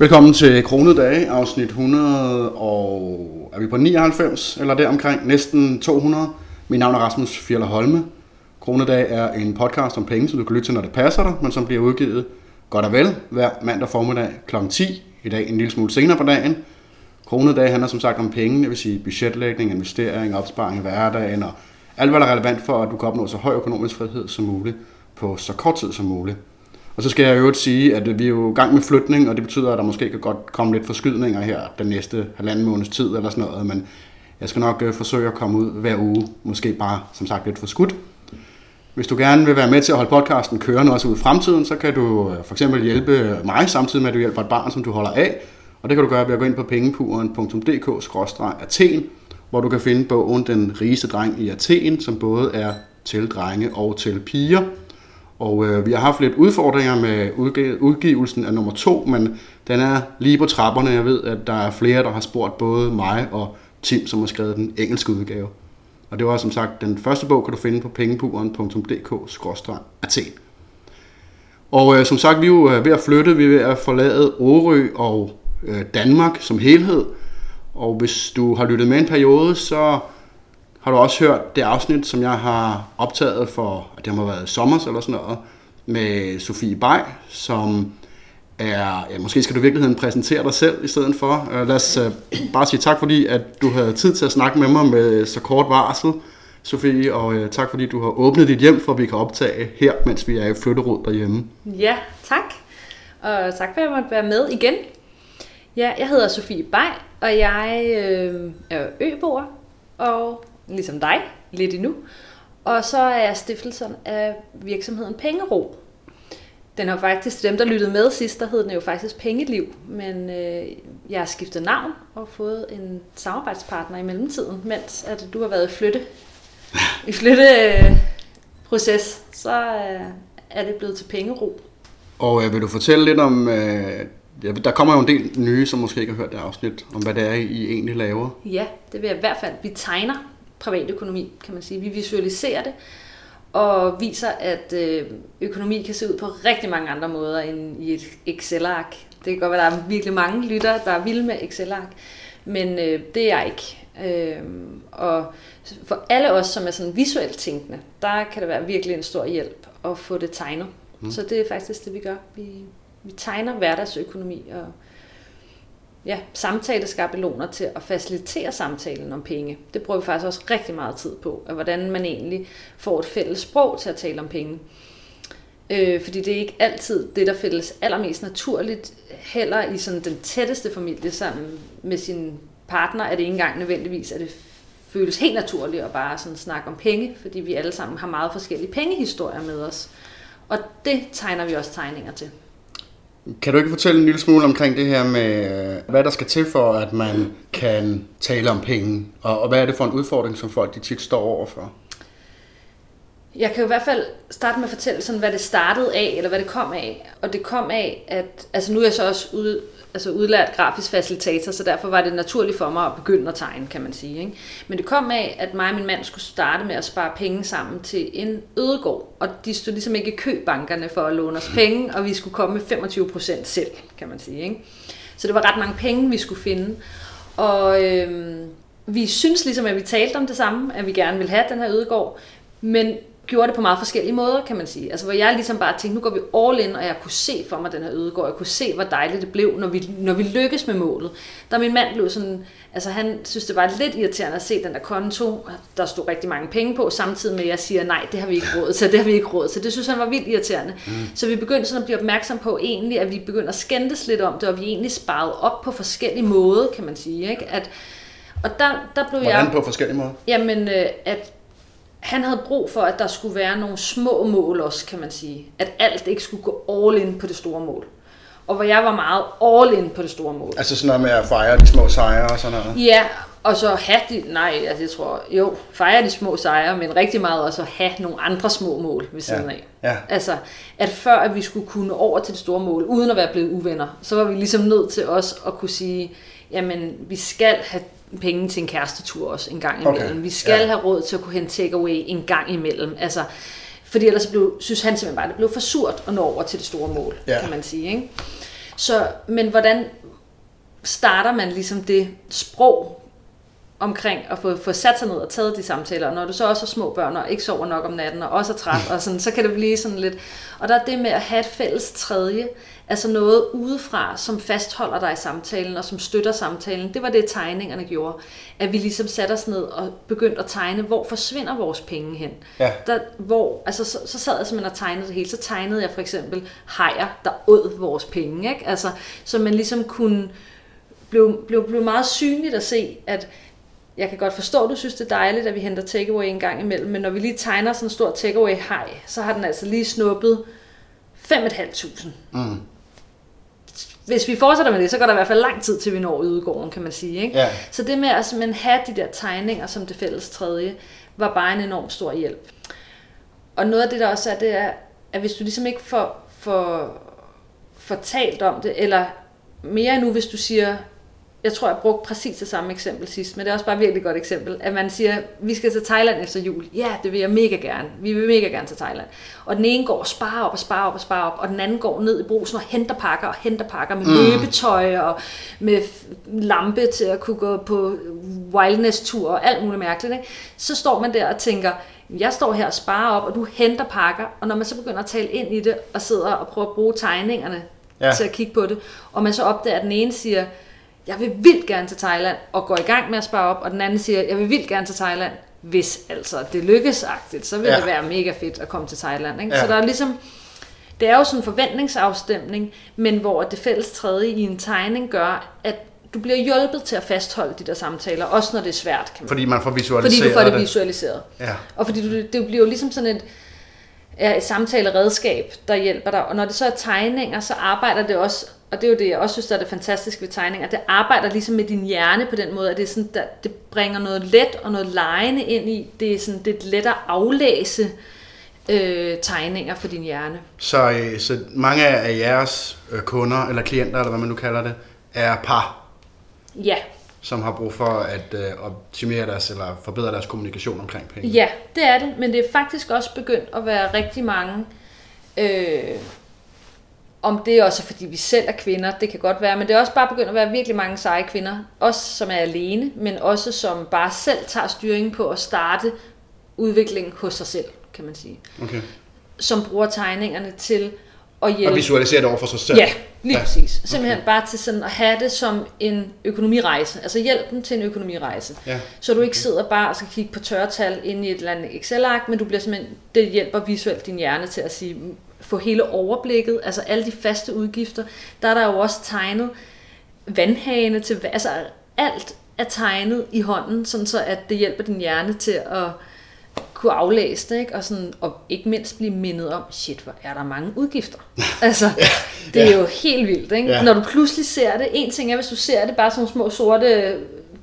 Velkommen til Kronedage, afsnit 100, og er vi på 99 eller deromkring, næsten 200. Mit navn er Rasmus Fjeller Holme. Kronedag er en podcast om penge, som du kan lytte til, når det passer dig, men som bliver udgivet godt og vel hver mandag formiddag kl. 10. I dag en lille smule senere på dagen. Kronedag handler som sagt om penge, det vil sige budgetlægning, investering, opsparing i hverdagen og alt, hvad der er relevant for, at du kan opnå så høj økonomisk frihed som muligt på så kort tid som muligt. Og så skal jeg jo sige, at vi er jo i gang med flytning, og det betyder, at der måske kan godt komme lidt forskydninger her den næste halvanden måneds tid eller sådan noget, men jeg skal nok øh, forsøge at komme ud hver uge, måske bare som sagt lidt for skudt. Hvis du gerne vil være med til at holde podcasten kørende også ud i fremtiden, så kan du øh, for eksempel hjælpe mig samtidig med, at du hjælper et barn, som du holder af. Og det kan du gøre ved at gå ind på pengepuren.dk-athen, hvor du kan finde bogen Den rigeste dreng i Athen, som både er til drenge og til piger. Og øh, vi har haft lidt udfordringer med udgivelsen af nummer to, men den er lige på trapperne. Jeg ved, at der er flere, der har spurgt både mig og Tim, som har skrevet den engelske udgave. Og det var som sagt, den første bog kan du finde på pengepuren.dk-athen. Og øh, som sagt, vi er jo øh, ved at flytte, vi er ved at forlade Årø og øh, Danmark som helhed. Og hvis du har lyttet med en periode, så har du også hørt det afsnit, som jeg har optaget for, at det have været sommer eller sådan noget, med Sofie Bay, som er, ja, måske skal du i virkeligheden præsentere dig selv i stedet for. Øh, lad os uh, bare sige tak, fordi at du havde tid til at snakke med mig med så kort varsel, Sofie, og uh, tak fordi du har åbnet dit hjem, for at vi kan optage her, mens vi er i flytterod derhjemme. Ja, tak. Og tak for, at jeg måtte være med igen. Ja, jeg hedder Sofie Bay, og jeg øh, er øboer, og ligesom dig, lidt endnu. Og så er stiftelsen af virksomheden Pengero. Den har faktisk, dem der lyttede med sidst, der hed den jo faktisk Pengeliv, men øh, jeg har skiftet navn og fået en samarbejdspartner i mellemtiden, mens at du har været i flytte, i flytte øh, proces, så øh, er det blevet til Pengero. Og øh, vil du fortælle lidt om, øh, ja, der kommer jo en del nye, som måske ikke har hørt det afsnit, om hvad det er, I egentlig laver. Ja, det vil jeg i hvert fald. Vi tegner privatøkonomi, kan man sige. Vi visualiserer det, og viser, at øh, økonomi kan se ud på rigtig mange andre måder end i et Excel-ark. Det kan godt være, at der er virkelig mange lyttere, der er vilde med Excel-ark, men øh, det er jeg ikke. Øh, og for alle os, som er sådan visuelt tænkende, der kan det være virkelig en stor hjælp at få det tegnet. Mm. Så det er faktisk det, vi gør. Vi, vi tegner hverdagsøkonomi og ja, samtaleskabeloner til at facilitere samtalen om penge. Det bruger vi faktisk også rigtig meget tid på, at hvordan man egentlig får et fælles sprog til at tale om penge. Øh, fordi det er ikke altid det, der fælles allermest naturligt, heller i sådan den tætteste familie sammen med sin partner, er det ikke engang nødvendigvis, at det føles helt naturligt at bare sådan snakke om penge, fordi vi alle sammen har meget forskellige pengehistorier med os. Og det tegner vi også tegninger til. Kan du ikke fortælle en lille smule omkring det her med, hvad der skal til for, at man kan tale om penge, og, og hvad er det for en udfordring, som folk de tit står overfor? Jeg kan jo i hvert fald starte med at fortælle, sådan, hvad det startede af, eller hvad det kom af. Og det kom af, at altså nu er jeg så også ude, altså udlært grafisk facilitator, så derfor var det naturligt for mig at begynde at tegne, kan man sige. Ikke? Men det kom af, at mig og min mand skulle starte med at spare penge sammen til en ødegård. Og de stod ligesom ikke i købankerne for at låne os penge, og vi skulle komme med 25 procent selv, kan man sige. Ikke? Så det var ret mange penge, vi skulle finde. Og øhm, vi synes ligesom, at vi talte om det samme, at vi gerne vil have den her ødegård. Men gjorde det på meget forskellige måder, kan man sige. Altså, hvor jeg ligesom bare tænkte, nu går vi all in, og jeg kunne se for mig den her ødegård. Jeg kunne se, hvor dejligt det blev, når vi, når vi lykkes med målet. Der min mand blev sådan, altså han synes, det var lidt irriterende at se den der konto, der stod rigtig mange penge på, samtidig med, at jeg siger, nej, det har vi ikke råd til, det har vi ikke råd til. Det synes han var vildt irriterende. Mm. Så vi begyndte sådan at blive opmærksom på egentlig, at vi begyndte at skændes lidt om det, og vi egentlig sparede op på forskellige måder, kan man sige. Ikke? At, og der, der blev Hvordan jeg... på forskellige måder? Jamen, øh, at han havde brug for, at der skulle være nogle små mål også, kan man sige. At alt ikke skulle gå all in på det store mål. Og hvor jeg var meget all in på det store mål. Altså sådan noget med at fejre de små sejre og sådan noget? Ja, og så have de, nej, altså jeg tror, jo, fejre de små sejre, men rigtig meget også at have nogle andre små mål ved siden ja. af. Ja. Altså, at før at vi skulle kunne over til det store mål, uden at være blevet uvenner, så var vi ligesom nødt til os at kunne sige, jamen, vi skal have penge til en kærestetur også en gang imellem. Okay. Vi skal ja. have råd til at kunne hente takeaway en gang imellem. Altså, fordi ellers blev, synes han simpelthen bare, at det blev for surt at nå over til det store mål, ja. kan man sige. Ikke? Så, men hvordan starter man ligesom det sprog omkring at få, få sat sig ned og taget de samtaler, og når du så også har små børn og ikke sover nok om natten og også er træt, og sådan, så kan det blive sådan lidt... Og der er det med at have et fælles tredje, altså noget udefra, som fastholder dig i samtalen og som støtter samtalen. Det var det, tegningerne gjorde. At vi ligesom satte os ned og begyndte at tegne, hvor forsvinder vores penge hen. Ja. Der, hvor, altså, så, så sad jeg simpelthen og tegnede det hele. Så tegnede jeg for eksempel hajer, der åd vores penge. Ikke? Altså, så man ligesom kunne blev, blev, blev meget synligt at se, at jeg kan godt forstå, at du synes, det er dejligt, at vi henter takeaway en gang imellem, men når vi lige tegner sådan en stor takeaway hej, så har den altså lige snuppet 5.500. Mm. Hvis vi fortsætter med det, så går der i hvert fald lang tid, til vi når udgården, kan man sige. Ikke? Ja. Så det med at simpelthen have de der tegninger som det fælles tredje, var bare en enorm stor hjælp. Og noget af det, der også er, det er, at hvis du ligesom ikke får, får, får talt om det, eller mere endnu, hvis du siger, jeg tror, jeg brugte præcis det samme eksempel sidst, men det er også bare et virkelig godt eksempel, at man siger, vi skal til Thailand efter jul. Ja, det vil jeg mega gerne. Vi vil mega gerne til Thailand. Og den ene går og sparer op og sparer op og sparer op, og den anden går ned i brusen og henter pakker og henter pakker med mm. løbetøj og med lampe til at kunne gå på wildness-tur og alt muligt mærkeligt. Ikke? Så står man der og tænker, jeg står her og sparer op, og du henter pakker, og når man så begynder at tale ind i det, og sidder og prøver at bruge tegningerne ja. til at kigge på det, og man så opdager, at den ene siger, jeg vil vildt gerne til Thailand, og går i gang med at spare op, og den anden siger, jeg vil vildt gerne til Thailand, hvis altså det lykkes agtigt, så vil ja. det være mega fedt at komme til Thailand. Ikke? Ja. Så der er ligesom, det er jo sådan en forventningsafstemning, men hvor det fælles tredje i en tegning gør, at du bliver hjulpet til at fastholde de der samtaler, også når det er svært. Kan man. Fordi man får visualiseret Fordi du får det visualiseret. Ja. Og fordi du, det bliver jo ligesom sådan et, ja, et samtaleredskab, der hjælper dig. Og når det så er tegninger, så arbejder det også og det er jo det, jeg også synes, der er det fantastiske ved tegning, at det arbejder ligesom med din hjerne på den måde, at det, er sådan, der, det bringer noget let og noget lejende ind i. Det er, sådan, det er let at aflæse øh, tegninger for din hjerne. Så, øh, så mange af jeres øh, kunder, eller klienter, eller hvad man nu kalder det, er par? Ja. Som har brug for at øh, optimere deres, eller forbedre deres kommunikation omkring penge? Ja, det er det, men det er faktisk også begyndt at være rigtig mange... Øh, om det er også fordi vi selv er kvinder, det kan godt være, men det er også bare begyndt at være virkelig mange seje kvinder, også som er alene, men også som bare selv tager styringen på at starte udviklingen hos sig selv, kan man sige. Okay. Som bruger tegningerne til at hjælpe. Og visualisere det over for sig selv? Ja, lige ja. præcis. Simpelthen okay. bare til sådan at have det som en økonomirejse, altså hjælp dem til en økonomirejse. Ja. Så du ikke sidder bare og skal kigge på tørretal ind i et eller andet Excel-ark, men du bliver simpelthen, det hjælper visuelt din hjerne til at sige, få hele overblikket, altså alle de faste udgifter, der er der jo også tegnet vandhagene til, altså alt er tegnet i hånden, sådan så at det hjælper din hjerne til at kunne aflæse det, ikke? Og, sådan, og ikke mindst blive mindet om, shit, hvor er der mange udgifter. Altså, ja, det er ja. jo helt vildt, ikke? Ja. Når du pludselig ser det, en ting er, hvis du ser det bare sådan små sorte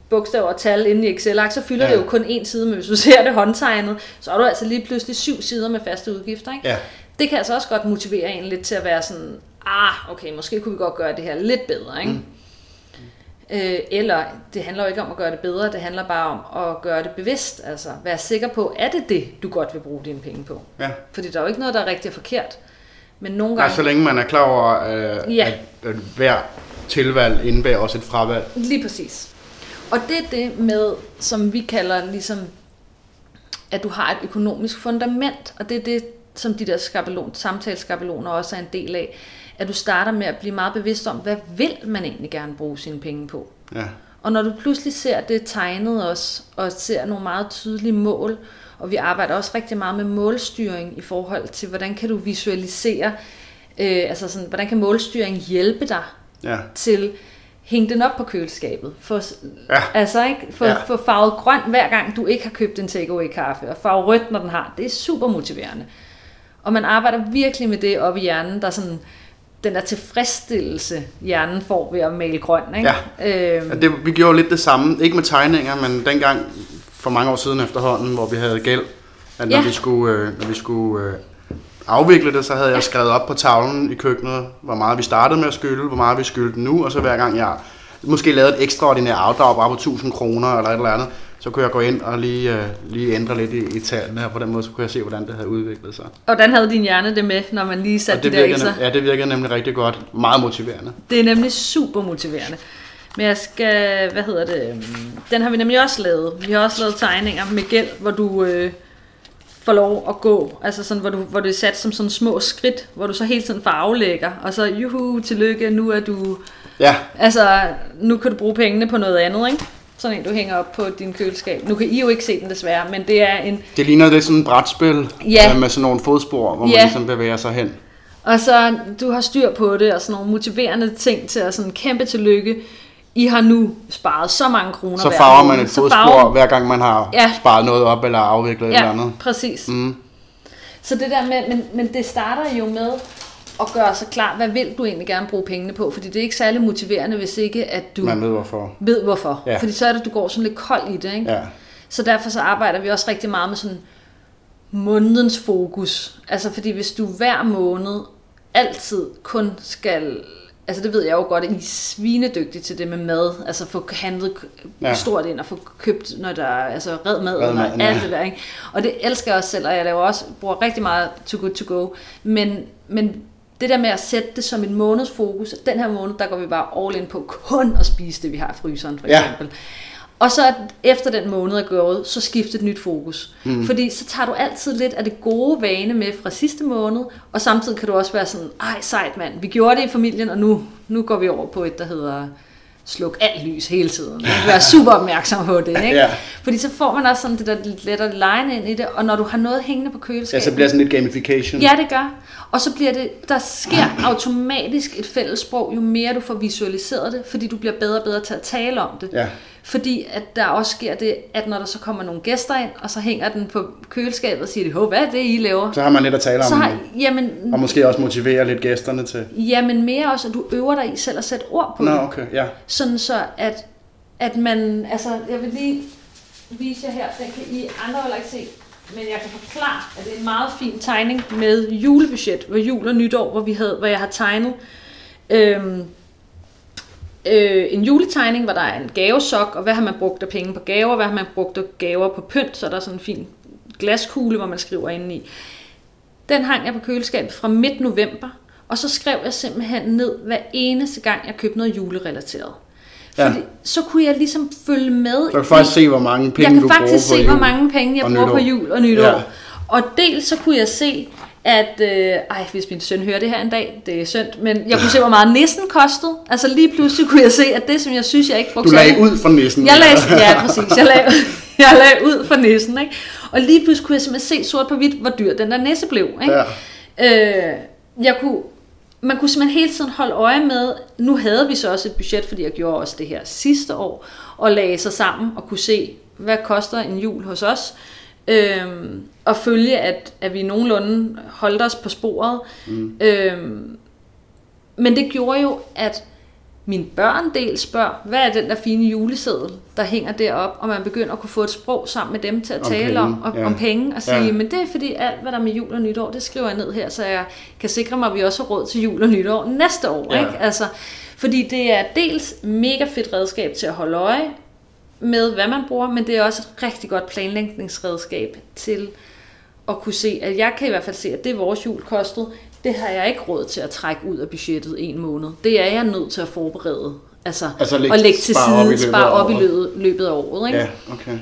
bogstaver og tal inde i Excel-ark, så fylder ja. det jo kun en side, men hvis du ser det håndtegnet, så er du altså lige pludselig syv sider med faste udgifter, ikke? Ja det kan altså også godt motivere en lidt til at være sådan, ah, okay, måske kunne vi godt gøre det her lidt bedre, ikke? Mm. Øh, eller det handler jo ikke om at gøre det bedre, det handler bare om at gøre det bevidst, altså være sikker på, er det det, du godt vil bruge dine penge på? Ja. Fordi der er jo ikke noget, der er rigtig forkert. Men nogle gange... Nej, så længe man er klar over, øh, ja. at, at hver tilvalg indebærer også et fravalg. Lige præcis. Og det er det med, som vi kalder ligesom, at du har et økonomisk fundament, og det er det, som de der skabelon, samtaleskabeloner også er en del af, at du starter med at blive meget bevidst om, hvad vil man egentlig gerne bruge sine penge på? Ja. Og når du pludselig ser det tegnet også, og ser nogle meget tydelige mål, og vi arbejder også rigtig meget med målstyring i forhold til, hvordan kan du visualisere, øh, altså sådan, hvordan kan målstyring hjælpe dig ja. til hænge den op på køleskabet. For, ja. Altså ikke? For, ja. for farvet grøn hver gang du ikke har købt en takeaway kaffe, og farve rødt når den har. Det er super motiverende. Og man arbejder virkelig med det op i hjernen, der er sådan den der tilfredsstillelse, hjernen får ved at male grøn. Ikke? Ja. Øhm. ja det, vi gjorde lidt det samme, ikke med tegninger, men dengang for mange år siden efterhånden, hvor vi havde gæld, at når ja. vi skulle, øh, når vi skulle øh, afvikle det, så havde jeg skrevet op på tavlen i køkkenet, hvor meget vi startede med at skylde, hvor meget vi skyldte nu, og så hver gang jeg måske lavede et ekstraordinært afdrag bare på 1000 kroner eller et eller andet, så kunne jeg gå ind og lige, øh, lige ændre lidt i, i tallene, og på den måde så kunne jeg se, hvordan det havde udviklet sig. Og hvordan havde din hjerne det med, når man lige satte Og det de der ekstra? ja, det virker nemlig rigtig godt. Meget motiverende. Det er nemlig super motiverende. Men jeg skal, hvad hedder det, øhm, den har vi nemlig også lavet. Vi har også lavet tegninger med gæld, hvor du øh, får lov at gå, altså sådan, hvor, du, hvor det er sat som sådan små skridt, hvor du så hele tiden får aflægger, og så juhu, tillykke, nu er du, Ja, altså nu kan du bruge pengene på noget andet, ikke? Sådan en, du hænger op på din køleskab. Nu kan I jo ikke se den desværre, men det er en, det ligner det er sådan et brætspil Ja. øh, med sådan nogle fodspor, hvor man Ja. ligesom bevæger sig hen. Og så du har styr på det, og sådan nogle motiverende ting til at sådan kæmpe tillykke. I har nu sparet så mange kroner Så farver man et fodspor, farver- hver gang man har Ja. sparet noget op eller afviklet et eller Ja, andet. præcis. Mm. Så det der med, men, men det starter jo med at gøre sig klar, hvad vil du egentlig gerne bruge pengene på? Fordi det er ikke særlig motiverende, hvis ikke at du Man ved hvorfor. ved hvorfor. Ja. Fordi så er det, du går sådan lidt kold i det, ikke? Ja. Så derfor så arbejder vi også rigtig meget med sådan månedens fokus. Altså fordi hvis du hver måned altid kun skal... Altså det ved jeg jo godt, at I er svinedygtige til det med mad. Altså få handlet Ja. stort ind og få købt, når der er altså red mad Red og maden, alt ja. det der. Ikke? Og det elsker jeg også selv, og jeg laver også, bruger rigtig meget to good to go. Men, men det der med at sætte det som en måneds fokus, at den her måned, der går vi bare all in på kun at spise det, vi har i fryseren for Ja. eksempel. Og så efter den måned er gået, så skift et nyt fokus. Mm. Fordi så tager du altid lidt af det gode vane med fra sidste måned, og samtidig kan du også være sådan, ej sejt mand, vi gjorde det i familien, og nu, nu går vi over på et, der hedder sluk alt lys hele tiden. Ikke? Vær super opmærksom på det. Ikke? Ja. Fordi så får man også sådan det der lidt lettere line ind i det, og når du har noget hængende på ja, køleskabet, så bliver det sådan lidt gamification. Ja, det gør. Og så bliver det, der sker automatisk et fælles sprog, jo mere du får visualiseret det, fordi du bliver bedre og bedre til at tale om det. Ja. Fordi at der også sker det, at når der så kommer nogle gæster ind, og så hænger den på køleskabet og siger, de, hvad er det, I laver? Så har man lidt at tale om, Så har, jamen, og måske også motivere lidt gæsterne til. jamen mere også, at du øver dig i selv at sætte ord på Nå, det. okay, ja. Sådan så, at, at man, altså, jeg vil lige vise jer her, den kan I andre heller ikke se, men jeg kan forklare, at det er en meget fin tegning med julebudget, hvor jul og nytår, hvor, vi havde, hvor jeg har tegnet øhm, øh, en juletegning, hvor der er en gavesok, og hvad har man brugt af penge på gaver, hvad har man brugt af gaver på pynt, så er der sådan en fin glaskugle, hvor man skriver indeni. Den hang jeg på køleskabet fra midt november, og så skrev jeg simpelthen ned hver eneste gang, jeg købte noget julerelateret. Ja. Fordi så kunne jeg ligesom følge med. Du kan faktisk se, hvor mange penge jeg du kan faktisk bruger se, hvor mange penge jeg bruger på jul og nytår. Ja. Og dels så kunne jeg se, at, øh, ej, hvis min søn hører det her en dag, det er synd, men jeg kunne se, hvor meget nissen kostede. Altså lige pludselig kunne jeg se, at det, som jeg synes, jeg ikke brugte Du lagde særlig- ud fra nissen. jeg lagde, ja, præcis. Jeg lagde, jeg lagde ud for nissen, ikke? Og lige pludselig kunne jeg simpelthen se sort på hvidt, hvor dyr den der nisse blev, ikke? Ja. Øh, jeg kunne, man kunne simpelthen hele tiden holde øje med, nu havde vi så også et budget, fordi jeg gjorde også det her sidste år, og lagde sig sammen og kunne se, hvad koster en jul hos os, øhm, og følge, at, at vi nogenlunde holdt os på sporet. Mm. Øhm, men det gjorde jo, at mine børn del spørger, hvad er den der fine juleseddel, der hænger derop, og man begynder at kunne få et sprog sammen med dem til at Om tale penge, om, og, ja. om penge, og sige, ja. men det er fordi alt, hvad der er med jul og nytår, det skriver jeg ned her, så jeg kan sikre mig, at vi også har råd til jul og nytår næste år. Ja. Ikke? Altså, fordi det er dels mega fedt redskab til at holde øje med, hvad man bruger, men det er også et rigtig godt planlægningsredskab til at kunne se, at jeg kan i hvert fald se, at det vores jul kostede, det har jeg ikke råd til at trække ud af budgettet en måned. Det er jeg nødt til at forberede. Altså, Altså lægge- og lægge til spare side, spare op i løbet, løbet af året. Ikke? Ja, okay.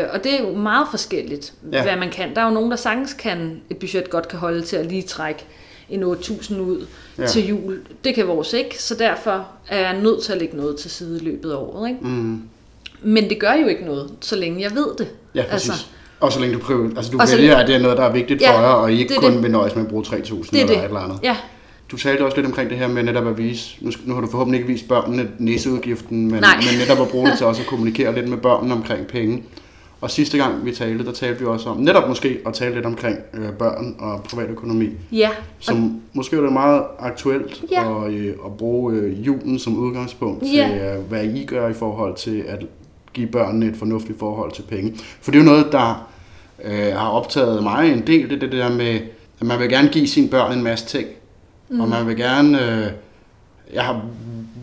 Øh, og det er jo meget forskelligt, Ja. hvad man kan. Der er jo nogen, der sagtens kan, et budget godt kan holde til at lige trække en 8.000 ud Ja. ja. til jul. Det kan vores ikke, så derfor er jeg nødt til at lægge noget til side i løbet af året. Ikke? Mm. Men det gør jo ikke noget, så længe jeg ved det. Ja, præcis. Altså, og så længe du prøver, altså du Og vælger, at det er noget, der er vigtigt for Ja, jer, og I ikke det kun det. vil nøjes med at bruge 3.000 det er eller det. et eller andet. Ja, Du talte også lidt omkring det her med netop at vise, nu, nu har du forhåbentlig ikke vist børnene nisseudgiften, men, Nej. men netop at bruge det til også at kommunikere lidt med børnene omkring penge. Og sidste gang vi talte, der talte vi også om, netop måske at tale lidt omkring øh, børn og privatøkonomi, ja. som måske er det meget aktuelt Ja. at, øh, at bruge øh, julen som udgangspunkt Ja. til, øh, hvad I gør i forhold til at give børnene et fornuftigt forhold til penge. For det er jo noget, der øh, har optaget mig en del, det, det der med, at man vil gerne give sine børn en masse ting, mm. og man vil gerne... Øh, jeg har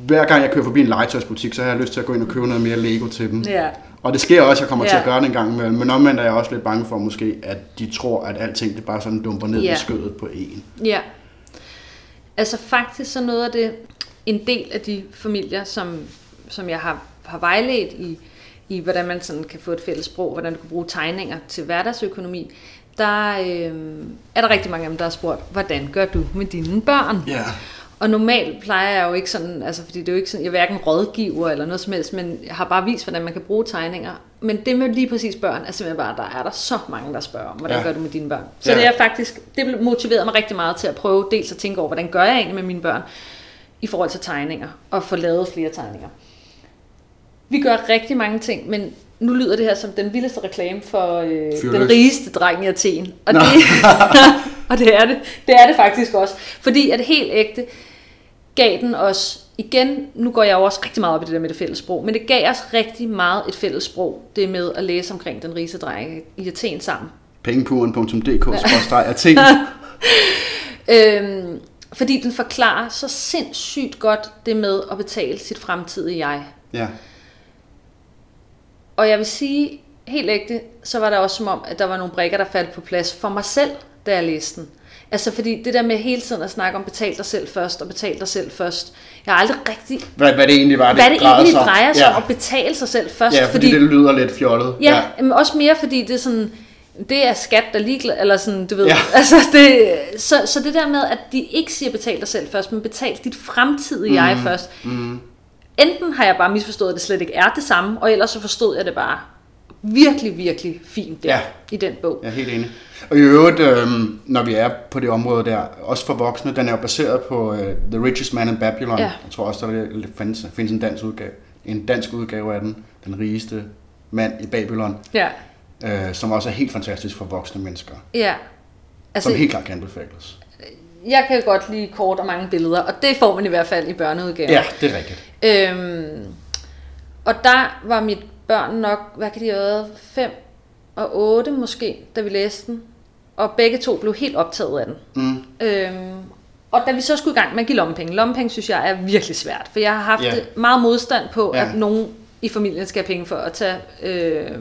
hver gang jeg kører forbi en legetøjsbutik, så har jeg lyst til at gå ind og købe noget mere Lego til dem. Ja. Og det sker også, at jeg kommer ja. til at gøre det en gang imellem. Men omvendt er jeg også lidt bange for måske, at de tror, at alting det bare sådan dumper ned Ja. i skødet på en. Ja. Altså faktisk så noget af det, en del af de familier, som, som jeg har, har vejledt i, i, hvordan man sådan kan få et fælles sprog, hvordan du kan bruge tegninger til hverdagsøkonomi, der øh, er der rigtig mange af dem, der har spurgt, hvordan gør du med dine børn? Ja. Og normalt plejer jeg jo ikke sådan, altså fordi det er jo ikke sådan, jeg er hverken rådgiver eller noget som helst, men jeg har bare vist, hvordan man kan bruge tegninger. Men det med lige præcis børn er simpelthen bare, der er der så mange, der spørger om, hvordan Ja. gør du med dine børn? Så ja. det er faktisk, det motiverede mig rigtig meget til at prøve dels at tænke over, hvordan gør jeg egentlig med mine børn i forhold til tegninger, og få lavet flere tegninger. Vi gør rigtig mange ting, men nu lyder det her som den vildeste reklame for øh, den rigeste dreng i Athen. Og Nå. det, og det er det. Det er det faktisk også. Fordi at helt ægte gav den os, igen, nu går jeg jo også rigtig meget op i det der med det fælles sprog, men det gav os rigtig meget et fælles sprog, det med at læse omkring den rigeste dreng i Athen sammen. Pengepuren.dk-athen. Øhm, fordi den forklarer så sindssygt godt det med at betale sit fremtidige jeg. Ja. Og jeg vil sige, helt ægte, så var der også som om, at der var nogle brikker, der faldt på plads for mig selv, da jeg læste den. Altså fordi det der med hele tiden at snakke om betal dig selv først, og betal dig selv først. Jeg har aldrig rigtig... Hvad, hvad det egentlig var, det Hvad det egentlig sig om. drejer sig ja. om at betale sig selv først. Ja, fordi, fordi det lyder lidt fjollet. Ja, ja. Men også mere fordi det er sådan, det er skat, der ligeglad, eller sådan, du ved. Ja. Altså det, så, så det der med, at de ikke siger betal dig selv først, men betal dit fremtidige mm. jeg først. Mm. Enten har jeg bare misforstået, at det slet ikke er det samme, og ellers så forstod jeg det bare virkelig, virkelig fint der Ja. i den bog. Jeg er helt enig. Og i øvrigt, øh, når vi er på det område der, også for voksne, den er jo baseret på øh, The Richest Man in Babylon. Ja. Jeg tror også, der er- findes, findes en dansk udgave. En dansk udgave af den, Den rigeste mand i Babylon, Ja, øh, som også er helt fantastisk for voksne mennesker. ja. Altså, som helt klart kan anbefales. Jeg kan godt lide kort og mange billeder, og det får man i hvert fald i børneudgaven. Ja, det er rigtigt. Øhm, og der var mit børn nok, hvad kan de have været, 5 og 8 måske, da vi læste den. Og begge to blev helt optaget af den. Mm. Øhm, og da vi så skulle i gang med at give lommepenge, lommepenge synes jeg er virkelig svært, for jeg har haft yeah. meget modstand på, Ja. at nogen i familien skal have penge for at tage øh,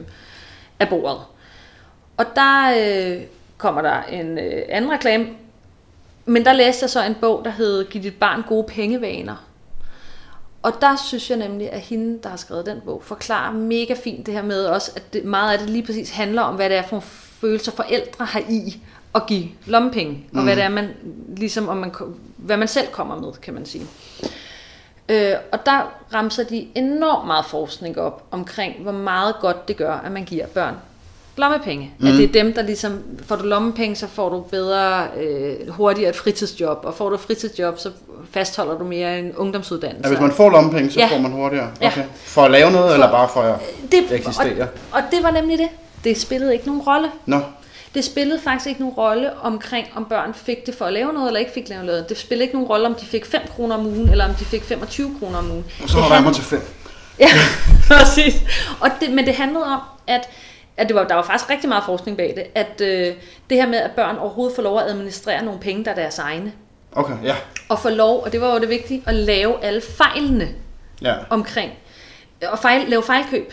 af bordet. Og der øh, kommer der en øh, anden reklame, men der læste jeg så en bog, der hed Giv dit barn gode pengevaner. Og der synes jeg nemlig, at hende, der har skrevet den bog, forklarer mega fint det her med også, at det, meget af det lige præcis handler om, hvad det er for nogle følelser forældre har i at give lommepenge, og Mm. hvad det er, man, ligesom om man, hvad man selv kommer med, kan man sige. Øh, og der ramser de enormt meget forskning op omkring, hvor meget godt det gør, at man giver børn lommepenge. Mm. At det er dem, der ligesom, får du lommepenge, så får du bedre, øh, hurtigere et fritidsjob, og får du et fritidsjob, så fastholder du mere en ungdomsuddannelse. Ja, hvis man får lommepenge, så Ja. får man hurtigere. Ja. Okay. For at lave noget, eller bare for at det, eksistere? Og, og det var nemlig det. Det spillede ikke nogen rolle. Nå, Det spillede faktisk ikke nogen rolle omkring, om børn fik det for at lave noget, eller ikke fik lave noget. Det spillede ikke nogen rolle, om de fik 5 kroner om ugen, eller om de fik 25 kroner om ugen. så holder jeg handlede- mig til fem. Ja, præcis. Og det, men det handlede om, at, at det var, der var faktisk rigtig meget forskning bag det, at øh, det her med, at børn overhovedet får lov at administrere nogle penge, der er deres egne, Okay, ja. og får lov, og det var jo det vigtige, at lave alle fejlene ja. omkring, og fejl, lave fejlkøb.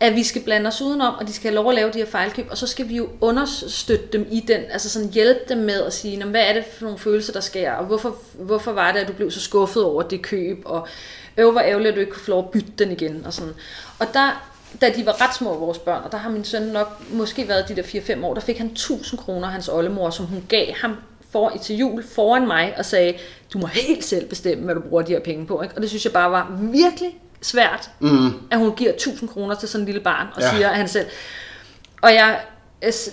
At vi skal blande os udenom, og de skal have lov at lave de her fejlkøb, og så skal vi jo understøtte dem i den, altså sådan hjælpe dem med at sige, "Nå, hvad er det for nogle følelser, der sker, og hvorfor, hvorfor var det, at du blev så skuffet over det køb, og øv, hvor ærgerligt, at du ikke kunne få lov at bytte den igen, og sådan. Og der, da de var ret små, vores børn, og der har min søn nok måske været de der 4-5 år, der fik han 1000 kroner af hans oldemor, som hun gav ham for, til jul foran mig, og sagde, du må helt selv bestemme, hvad du bruger de her penge på. Ikke? Og det synes jeg bare var virkelig svært, Mm. at hun giver 1000 kroner til sådan en lille barn, og Ja. ja. siger, at han selv... Og jeg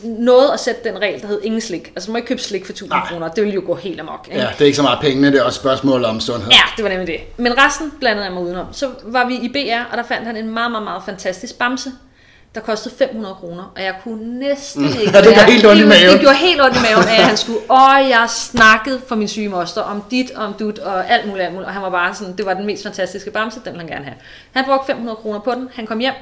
nåede at sætte den regel, der hed ingen slik. Altså, du må ikke købe slik for 1000 Nej. kroner. Det ville jo gå helt amok. Ikke? ja, det er ikke så meget pengene, det er også spørgsmål om sundhed. Ja, det var nemlig det. Men resten blandede jeg mig udenom. Så var vi i BR, og der fandt han en meget, meget, meget fantastisk bamse, der kostede 500 kroner, og jeg kunne næsten ikke... Ja, det være- helt ondt i maven. Det gjorde helt ondt i maven, at han skulle... Og jeg snakkede for min syge moster om dit, om dut, og alt muligt, alt muligt. Og han var bare sådan, det var den mest fantastiske bamse, den ville han gerne have. Han brugte 500 kroner på den, han kom hjem.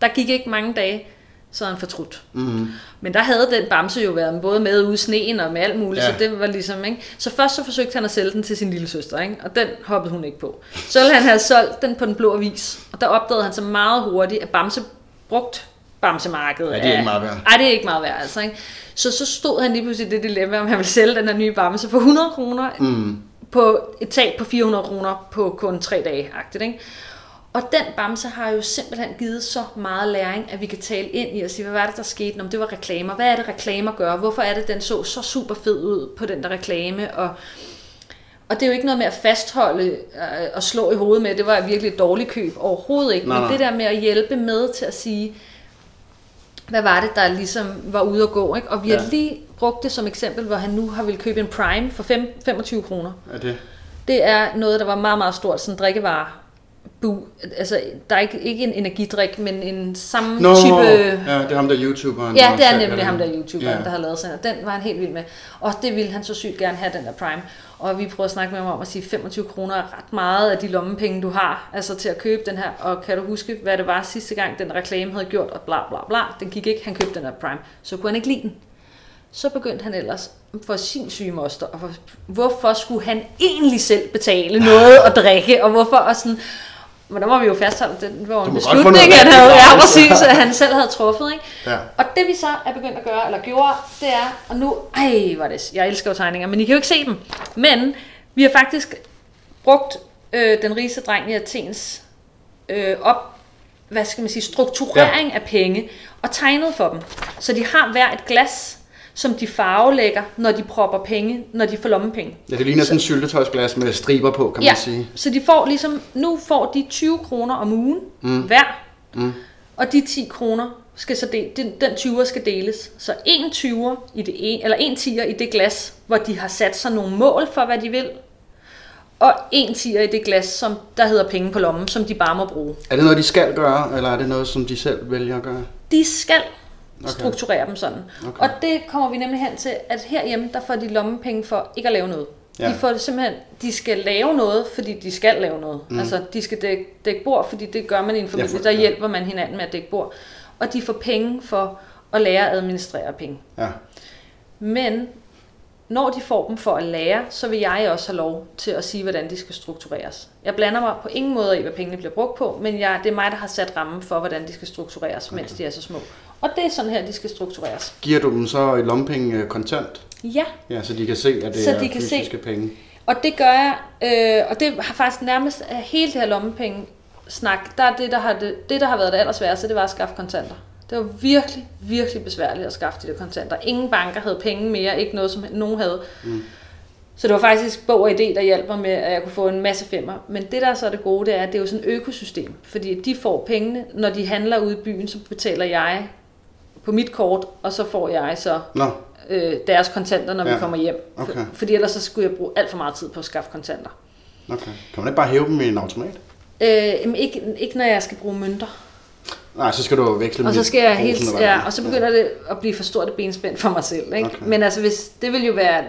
Der gik ikke mange dage, så havde han fortrudt. Mm. Men der havde den bamse jo været både med ude i sneen og med alt muligt, Ja. så det var ligesom, ikke? Så først så forsøgte han at sælge den til sin lille søster, ikke? Og den hoppede hun ikke på. Så ville han have solgt den på den blå avis, og der opdagede han så meget hurtigt, at bamse brugt bamsemarkedet. Ja, det er ikke meget værd. Nej, det er ikke meget værd, altså, ikke? Så så stod han lige pludselig i det dilemma, om han ville sælge den her nye bamse for 100 kroner Mm. på et tab på 400 kroner på kun tre dage, agtigt, ikke? Og den bamse har jo simpelthen givet så meget læring, at vi kan tale ind i og sige, hvad var det, der skete? Om det var reklamer. Hvad er det, reklamer gør? Hvorfor er det, den så så super fed ud på den der reklame? Og, og det er jo ikke noget med at fastholde øh, og slå i hovedet med, det var virkelig et dårligt køb. Overhovedet ikke. Nej, Men nej. det der med at hjælpe med til at sige, hvad var det, der ligesom var ude at gå? Ikke? Og vi har Ja. lige brugt det som eksempel, hvor han nu har vil købe en Prime for fem- 25 kroner. Er det? Det er noget, der var meget, meget stort, sådan en drikkevare. Bu, altså, der er ikke, ikke en energidrik, men en samme Nå, type... ja, det er ham der YouTuberen. Ja, det er nemlig ham der YouTuberen, Ja. der har lavet sådan Den var han helt vild med. Og det ville han så sygt gerne have, den der Prime. Og vi prøvede at snakke med ham om at sige, 25 kroner er ret meget af de lommepenge, du har, altså til at købe den her. Og kan du huske, hvad det var sidste gang, den reklame havde gjort, og bla bla bla. Den gik ikke, han købte den der Prime. Så kunne han ikke lide den. Så begyndte han ellers for sin syge moster, og for, hvorfor skulle han egentlig selv betale noget at drikke, og hvorfor og sådan, men der må vi jo fastholde, at jo Du en beslutning, han rigtig havde, ja, præcis, at han selv havde truffet, ikke? Ja. Og det vi så er begyndt at gøre, eller gjorde, det er, og nu, ej, hvor er det, jeg elsker jo tegninger, men I kan jo ikke se dem. Men vi har faktisk brugt øh, den rigeste dreng i Athens øh, op, hvad skal man sige, strukturering ja. af penge, og tegnet for dem. Så de har hver et glas, som de farvelægger, når de propper penge, når de får lommepenge. Ja, det ligner sådan en syltetøjsglas med striber på, kan Ja, man sige. så de får ligesom, nu får de 20 kroner om ugen mm. hver, Mm. og de 10 kroner skal så del, den, den 20'er skal deles. Så en 20'er i det en, eller en 10'er i det glas, hvor de har sat sig nogle mål for, hvad de vil, og en 10'er i det glas, som der hedder penge på lommen, som de bare må bruge. Er det noget, de skal gøre, eller er det noget, som de selv vælger at gøre? De skal Okay. strukturere dem sådan. Okay. Og det kommer vi nemlig hen til, at herhjemme, der får de lommepenge for ikke at lave noget. Ja. De får det simpelthen, de skal lave noget, fordi de skal lave noget. Mm. Altså, de skal dække, dække bord, fordi det gør man i en familie, for- der ja. hjælper man hinanden med at dække bord. Og de får penge for at lære at administrere penge. Ja. Men når de får dem for at lære, så vil jeg også have lov til at sige, hvordan de skal struktureres. Jeg blander mig på ingen måde i, hvad pengene bliver brugt på, men jeg, det er mig, der har sat rammen for, hvordan de skal struktureres, okay. mens de er så små. Og det er sådan her, de skal struktureres. Giver du dem så et lompenge øh, kontant? Ja, Ja, så de kan se, at det Så er de kan se- fysiske penge. og det gør jeg, øh, og det har faktisk nærmest hele det her lommepenge snak, der er det, der har, det, det, der har været det allersværeste, det var at skaffe kontanter. Det var virkelig, virkelig besværligt at skaffe de der kontanter. Ingen banker havde penge mere, ikke noget, som nogen havde. Mm. Så det var faktisk Bog og Idé, der hjalp mig med, at jeg kunne få en masse femmer. Men det, der er så er det gode, det er, at det er jo sådan et økosystem. Fordi de får pengene, når de handler ude i byen, så betaler jeg på mit kort, og så får jeg så Nå, øh, deres kontanter, når ja. Vi kommer hjem. okay. For, fordi ellers så skulle jeg bruge alt for meget tid på at skaffe kontanter. okay. Kan man ikke bare hæve dem i en automat? Øh, ikke, ikke når jeg skal bruge mønter. Nej, så skal du veksle Og så skal jeg helt, ja, og så begynder det at blive for stort et benspænd for mig selv. Ikke? Okay. Men altså, hvis, det ville jo være,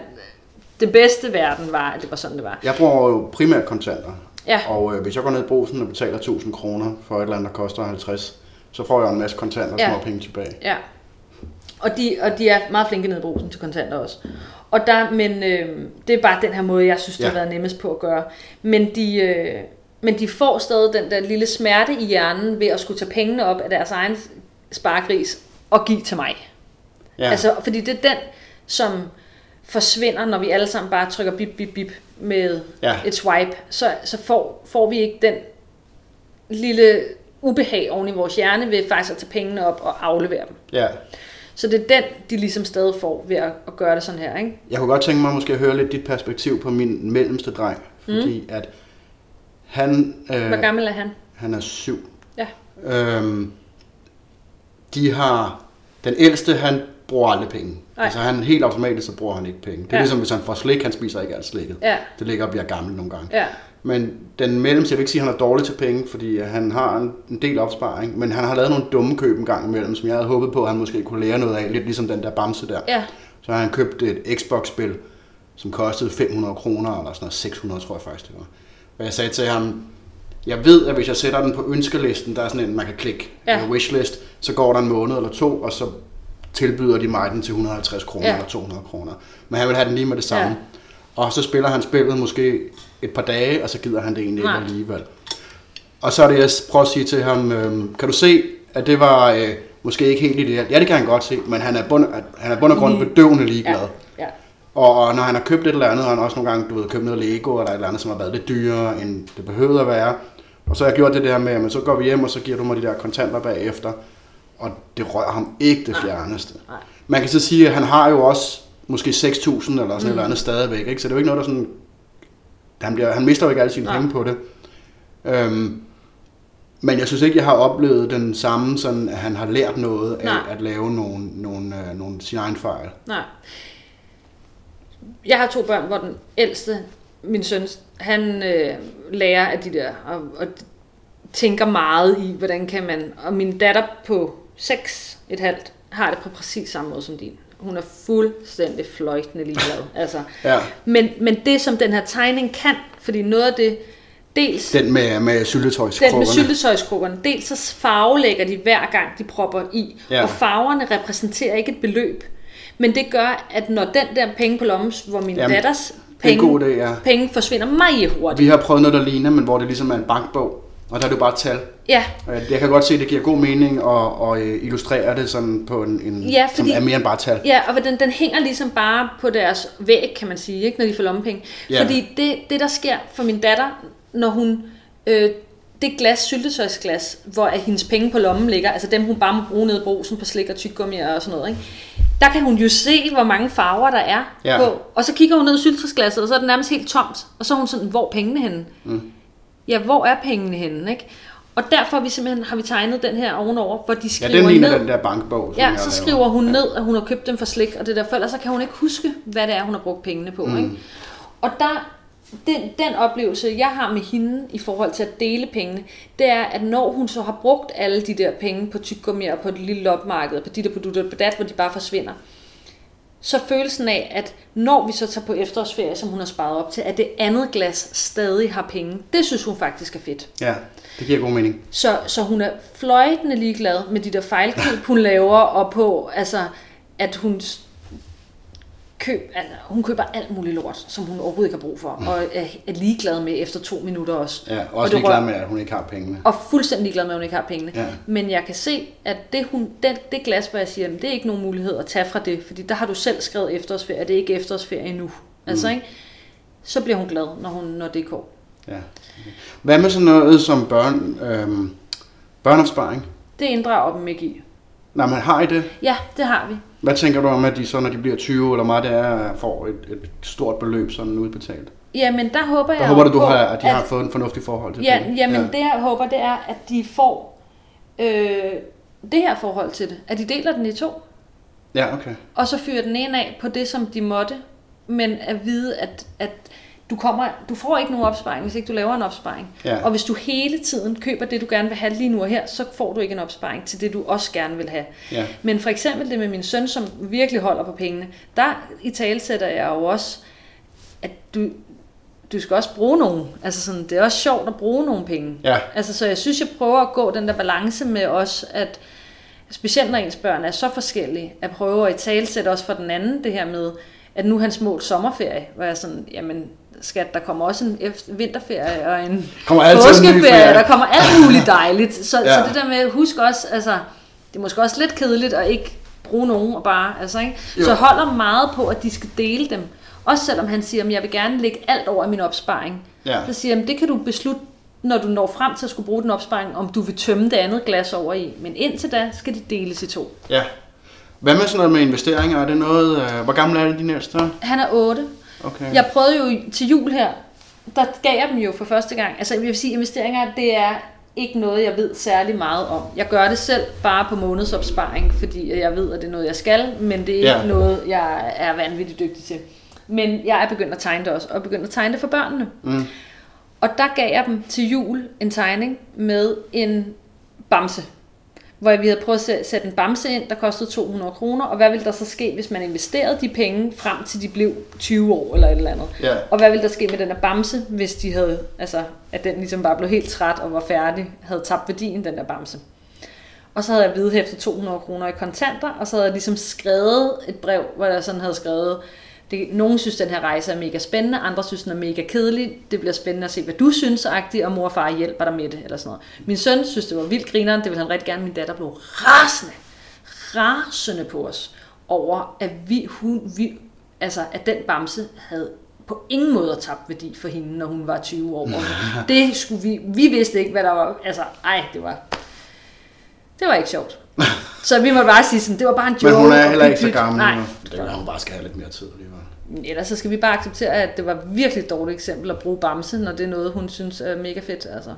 det bedste verden var, at det var sådan, det var. Jeg bruger jo primært kontanter. Ja. Og øh, hvis jeg går ned i brusen og betaler 1000 kroner for et eller andet, der koster 50, så får jeg en masse kontanter og Ja. små penge tilbage. Ja. Og de, og de er meget flinke nede i brusen til kontanter også. Og der, men øh, det er bare den her måde, jeg synes, det har Ja. været nemmest på at gøre. Men de, øh, men de får stadig den der lille smerte i hjernen ved at skulle tage pengene op af deres egen sparegris og give til mig. Ja. Altså, fordi det er den, som forsvinder, når vi alle sammen bare trykker bip, bip, bip med Ja. et swipe. Så, så får, får vi ikke den lille ubehag oven i vores hjerne ved faktisk at tage pengene op og aflevere dem. ja. Så det er den, de ligesom stadig får ved at, at gøre det sådan her, ikke? Jeg kunne godt tænke mig måske at høre lidt dit perspektiv på min mellemste dreng. Fordi at han, øh, Hvor gammel er han? han er syv. Ja. Øhm, de har, den ældste han bruger aldrig penge. Nej. Altså han helt automatisk, så bruger han ikke penge. Det er Ja. ligesom hvis han får slik, han spiser ikke alt slikket. Ja, Det ligger og bliver gammel nogle gange. ja, Men den mellemste, jeg vil ikke sige, at han er dårlig til penge, fordi han har en, en del opsparing, men han har lavet nogle dumme køb en gang imellem, som jeg havde håbet på, at han måske kunne lære noget af, lidt ligesom den der bamse der. ja, Så har han købt et Xbox-spil, som kostede 500 kroner, eller sådan noget, 600 tror jeg faktisk det var. Og jeg sagde til ham, jeg ved, at hvis jeg sætter den på ønskelisten, der er sådan en, man kan klikke, Ja. ja. wishlist, Så går der en måned eller to, og så tilbyder de mig den til 150 kroner Ja. eller 200 kroner. Men han vil have den lige med det samme. Ja. Og så spiller han spillet måske et par dage, og så gider han det egentlig ikke Nej. alligevel. Og så er det, jeg prøver at sige til ham, øh, kan du se, at det var øh, måske ikke helt ideelt? Ja, det kan han godt se, men han er bund, han er bund og grund Lige- bedøvende ligeglad. Ja. Og, når han har købt et eller andet, har han også nogle gange, du ved, købt noget Lego eller et eller andet, som har været lidt dyrere, end det behøvede at være. Og så har jeg gjort det der med, at så går vi hjem, og så giver du mig de der kontanter bagefter. Og det rører ham ikke det fjerneste. Nej. Man kan så sige, at han har jo også måske 6.000 eller sådan mm. et eller Mm. andet stadigvæk. Ikke? Så det er jo ikke noget, der sådan... Han, bliver, han mister jo ikke alle sine Nej. penge på det. Øhm, men jeg synes ikke, jeg har oplevet den samme, sådan, at han har lært noget af Nej. at lave nogle, nogle, øh, nogle sine egne fejl. Nej. Jeg har to børn, hvor den ældste, min søn, han øh, lærer af de der, og, og tænker meget i, hvordan kan man, og min datter på 6, et halvt, har det på præcis samme måde som din. Hun er fuldstændig fløjtende ligeglad. altså. Ja. men, men det, som den her tegning kan, fordi noget af det, dels Den med, med den med syltetøjskrukkerne. syltetøjskrukkerne. Dels så farvelægger de hver gang, de propper i. Ja. Og farverne repræsenterer ikke et beløb. Men det gør, at når den der penge på lommen, hvor min Jamen, datters er penge, god idé, ja. penge forsvinder meget hurtigt. Vi har prøvet noget, der ligner, men hvor det ligesom er en bankbog. Og der er det jo bare tal. Ja, Jeg kan godt se, at det giver god mening at, at øh, illustrere det sådan på en, en Ja, som fordi- er mere end bare tal. ja, og den, den hænger ligesom bare på deres væg, kan man sige, ikke, når de får lommepenge. Ja. Fordi det, det, der sker for min datter, når hun... Øh, det glas, syltetøjsglas, hvor at hendes penge på lommen ligger, altså dem hun bare må bruge nede i brosen på slik og tyggegummi og sådan noget, ikke? Der kan hun jo se, hvor mange farver der er Ja. på. Og så kigger hun ned i syltetøjsglasset, og så er det nærmest helt tomt. Og så er hun sådan, hvor er pengene henne? Mm. Ja, hvor er pengene henne? Ikke? Og derfor har vi simpelthen har vi tegnet den her ovenover, hvor de Ja, skriver den ligner ned. den der bankbog, som Ja, så laver. skriver hun ned, at hun har købt dem for slik og det der, for ellers så kan hun ikke huske, hvad det er, hun har brugt pengene på. Mm. Ikke? Og der, den, den oplevelse, jeg har med hende i forhold til at dele pengene, det er, at når hun så har brugt alle de der penge på tyggegummi og på det lille lopmarked, på dit og på dut og på dat, hvor de bare forsvinder, så følelsen af, at når vi så tager på efterårsferie, som hun har sparet op til, at det andet glas stadig har penge, det synes hun faktisk er fedt. Ja, det giver god mening. Så, så hun er fløjtende ligeglad med de der fejlkøb, hun laver, og på, altså, at hun køb, altså, hun køber alt muligt lort, som hun overhovedet ikke har brug for, og er, er ligeglad med efter to minutter også. Ja, Og også det ligeglad med, at hun ikke har pengene. Og fuldstændig ligeglad med, at hun ikke har pengene. Ja. Men jeg kan se, at det, hun, det, det glas, hvor jeg siger, "Jamen, det er ikke nogen mulighed at tage fra det, fordi der har du selv skrevet efterårsferie, og det er ikke efterårsferie endnu. Altså, Mm. ikke? Så bliver hun glad, når, hun, når det går. Ja. Hvad med sådan noget som børn, øhm, børneopsparing? Det inddrager dem ikke i. Nej, men har I det? Ja, det har vi. Hvad tænker du om, at de så, når de bliver 20 eller meget, det er, får et, et stort beløb sådan udbetalt? Jamen, der håber jeg Der håber du, du har, at de har fået en fornuftig forhold til Ja, penge. jamen ja. det jeg håber, det er, at de får øh, det her forhold til det. At de deler den i to, Ja, okay. og så fyrer den ene af på det, som de måtte, men at vide, at, at du, kommer, du får ikke nogen opsparing, hvis ikke du laver en opsparing. Ja. Og hvis du hele tiden køber det, du gerne vil have lige nu og her, så får du ikke en opsparing til det, du også gerne vil have. Ja. Men for eksempel det med min søn, som virkelig holder på pengene, der i talsætter jeg jo også, at du, du skal også bruge nogen. Altså sådan, det er også sjovt at bruge nogle penge. Ja. Altså, så jeg synes, jeg prøver at gå den der balance med os, at specielt når ens børn er så forskellige, at prøve at i talsætte også for den anden det her med, at nu er hans mål sommerferie, hvor jeg sådan, jamen skat, der kommer også en vinterferie og en Kommer en påskeferie, ferie. der kommer alt muligt dejligt. Så, Ja. så det der med, husk også, altså, det er måske også lidt kedeligt at ikke bruge nogen og bare, altså ikke? Jo. Så holder meget på, at de skal dele dem. Også selvom han siger, at jeg vil gerne lægge alt over i min opsparing. Ja. Så siger jeg, det kan du beslutte, når du når frem til at skulle bruge den opsparing, om du vil tømme det andet glas over i. Men indtil da skal de deles i to. Ja. Hvad med sådan noget med investeringer? Er det noget... Øh, hvor gammel er det din ældste? Han er 8. Okay. Jeg prøvede jo til jul her, der gav jeg dem jo for første gang. Altså jeg vil sige, investeringer, det er ikke noget, jeg ved særlig meget om. Jeg gør det selv bare på månedsopsparing, fordi jeg ved, at det er noget, jeg skal, men det er ikke Ja. noget, jeg er vanvittigt dygtig til. Men jeg er begyndt at tegne det også, og begyndt at tegne det for børnene. Mm. Og der gav jeg dem til jul en tegning med en bamse. Hvor vi havde prøvet at sæ- sætte en bamse ind, der kostede 200 kroner. Og hvad ville der så ske, hvis man investerede de penge frem til de blev 20 år eller et eller andet? Ja. Og hvad ville der ske med den her bamse, hvis de havde, altså, at den ligesom bare blev helt træt og var færdig, havde tabt værdien, den der bamse. og så havde jeg vedhæftet 200 kroner i kontanter, og så havde jeg ligesom skrevet et brev, hvor jeg sådan havde skrevet, det, nogen synes, den her rejse er mega spændende, andre synes, den er mega kedelig. Det bliver spændende at se, hvad du synes, agtigt, og mor og far hjælper dig med det, eller sådan noget. Min søn synes, det var vildt grineren, det ville han rigtig gerne. Min datter blev rasende, rasende på os, over, at vi, hun, vi, altså, at den bamse havde på ingen måde tabt værdi for hende, når hun var 20 år. det skulle vi, vi vidste ikke, hvad der var, altså, ej, det var, det var ikke sjovt. Så vi må bare sige sådan, det var bare en joke. Men hun er heller ikke så gammel Nej, nu. Det er, hun bare skal have lidt mere tid alligevel. ellers så skal vi bare acceptere, at det var virkelig et dårligt eksempel at bruge Bamse, når det er noget, hun synes er mega fedt. Altså.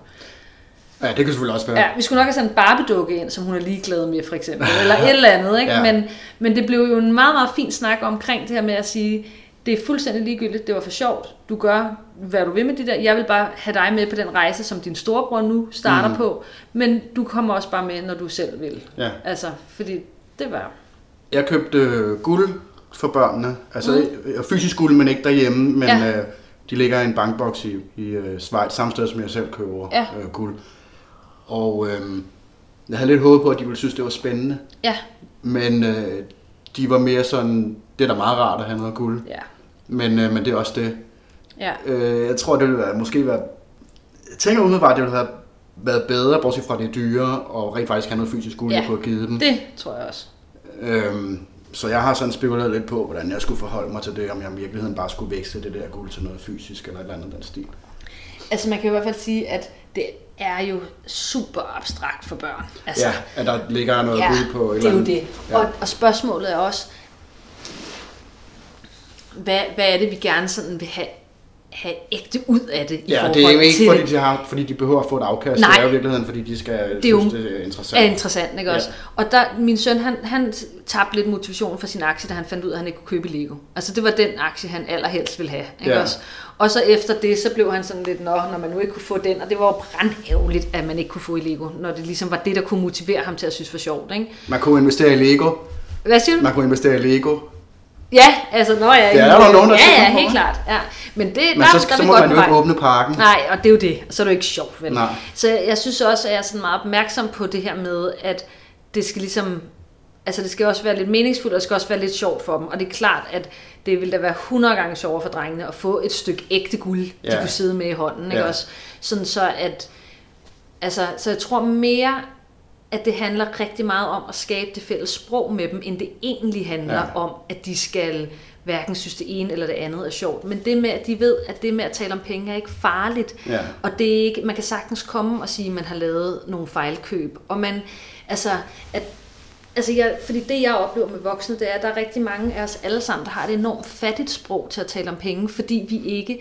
Ja, det kan selvfølgelig også være. Ja, vi skulle nok have sådan en Barbie-dukke ind, som hun er ligeglad med, for eksempel. Eller et eller andet, ikke? Ja. Men, men det blev jo en meget, meget fin snak omkring det her med at sige, det er fuldstændig ligegyldigt, det var for sjovt. Du gør, hvad du vil med det der. Jeg vil bare have dig med på den rejse, som din storebror nu starter mm. på. Men du kommer også bare med, når du selv vil. Ja. Altså, fordi det var... Jeg købte øh, guld for børnene. Altså mm. fysisk guld, men ikke derhjemme. Men Ja. ja. øh, de ligger i en bankboks i, i øh, Schweiz, samme sted som jeg selv køber Ja. øh, guld. Og øh, jeg havde lidt håbet på, at de ville synes, det var spændende. Ja, Men øh, de var mere sådan, det er da meget rart at have noget guld. ja, Men, øh, men det er også det. ja. Øh, jeg tror, det ville være, måske være... Jeg tænker umiddelbart, at det ville have været bedre, bortset fra det dyre, og rent faktisk have noget fysisk guld, Ja. kunne have givet dem. Det tror jeg også. Øhm, så jeg har sådan spekuleret lidt på, hvordan jeg skulle forholde mig til det, om jeg i virkeligheden bare skulle veksle det der guld til noget fysisk eller et eller andet den stil. Altså man kan i hvert fald sige, at det er jo super abstrakt for børn. Altså, Ja, at der ligger noget ja, guld på et det er eller jo andet. det. Ja. Og, og spørgsmålet er også, hvad, hvad er det, vi gerne sådan vil have, have ægte ud af det i Ja, forhold det er jo ikke til fordi de, har, fordi de behøver at få et afkast. Nej. Det er jo i virkeligheden, fordi de skal Det er jo- synes, det er interessant. er interessant, ikke Ja. også? Og der, min søn, han, han tabte lidt motivation for sin aktie, da han fandt ud af, at han ikke kunne købe Lego. Altså det var den aktie, han allerhelst ville have, ikke Ja. også? Og så efter det, så blev han sådan lidt, Nå, når man nu ikke kunne få den, og det var jo brandærgerligt, at man ikke kunne få i Lego, når det ligesom var det, der kunne motivere ham til at synes var sjovt, ikke? Man kunne investere i Lego. Hvad siger du? Man kunne investere i Lego. Ja, altså, når jeg Det er der nogen, der Ja, ja, helt klart. Ja. Men det, Men der, så, der, er så må man jo ikke åbne parken. Nej, og det er jo det. Så er det jo ikke sjovt, vel? Nej. Så jeg, synes også, at jeg er sådan meget opmærksom på det her med, at det skal ligesom... Altså det skal også være lidt meningsfuldt, og det skal også være lidt sjovt for dem. Og det er klart, at det ville da være 100 gange sjovere for drengene at få et stykke ægte guld, de Ja. kunne sidde med i hånden. Ikke Ja. også? Sådan så at... Altså, så jeg tror mere, at det handler rigtig meget om at skabe det fælles sprog med dem, end det egentlig handler Ja. om, at de skal hverken synes det ene eller det andet er sjovt. Men det med, at de ved, at det med at tale om penge er ikke farligt. Ja. Og det er ikke, man kan sagtens komme og sige, at man har lavet nogle fejlkøb. Og man, altså, at, altså jeg, fordi det jeg oplever med voksne, det er, at der er rigtig mange af os alle sammen, der har et enormt fattigt sprog til at tale om penge, fordi vi ikke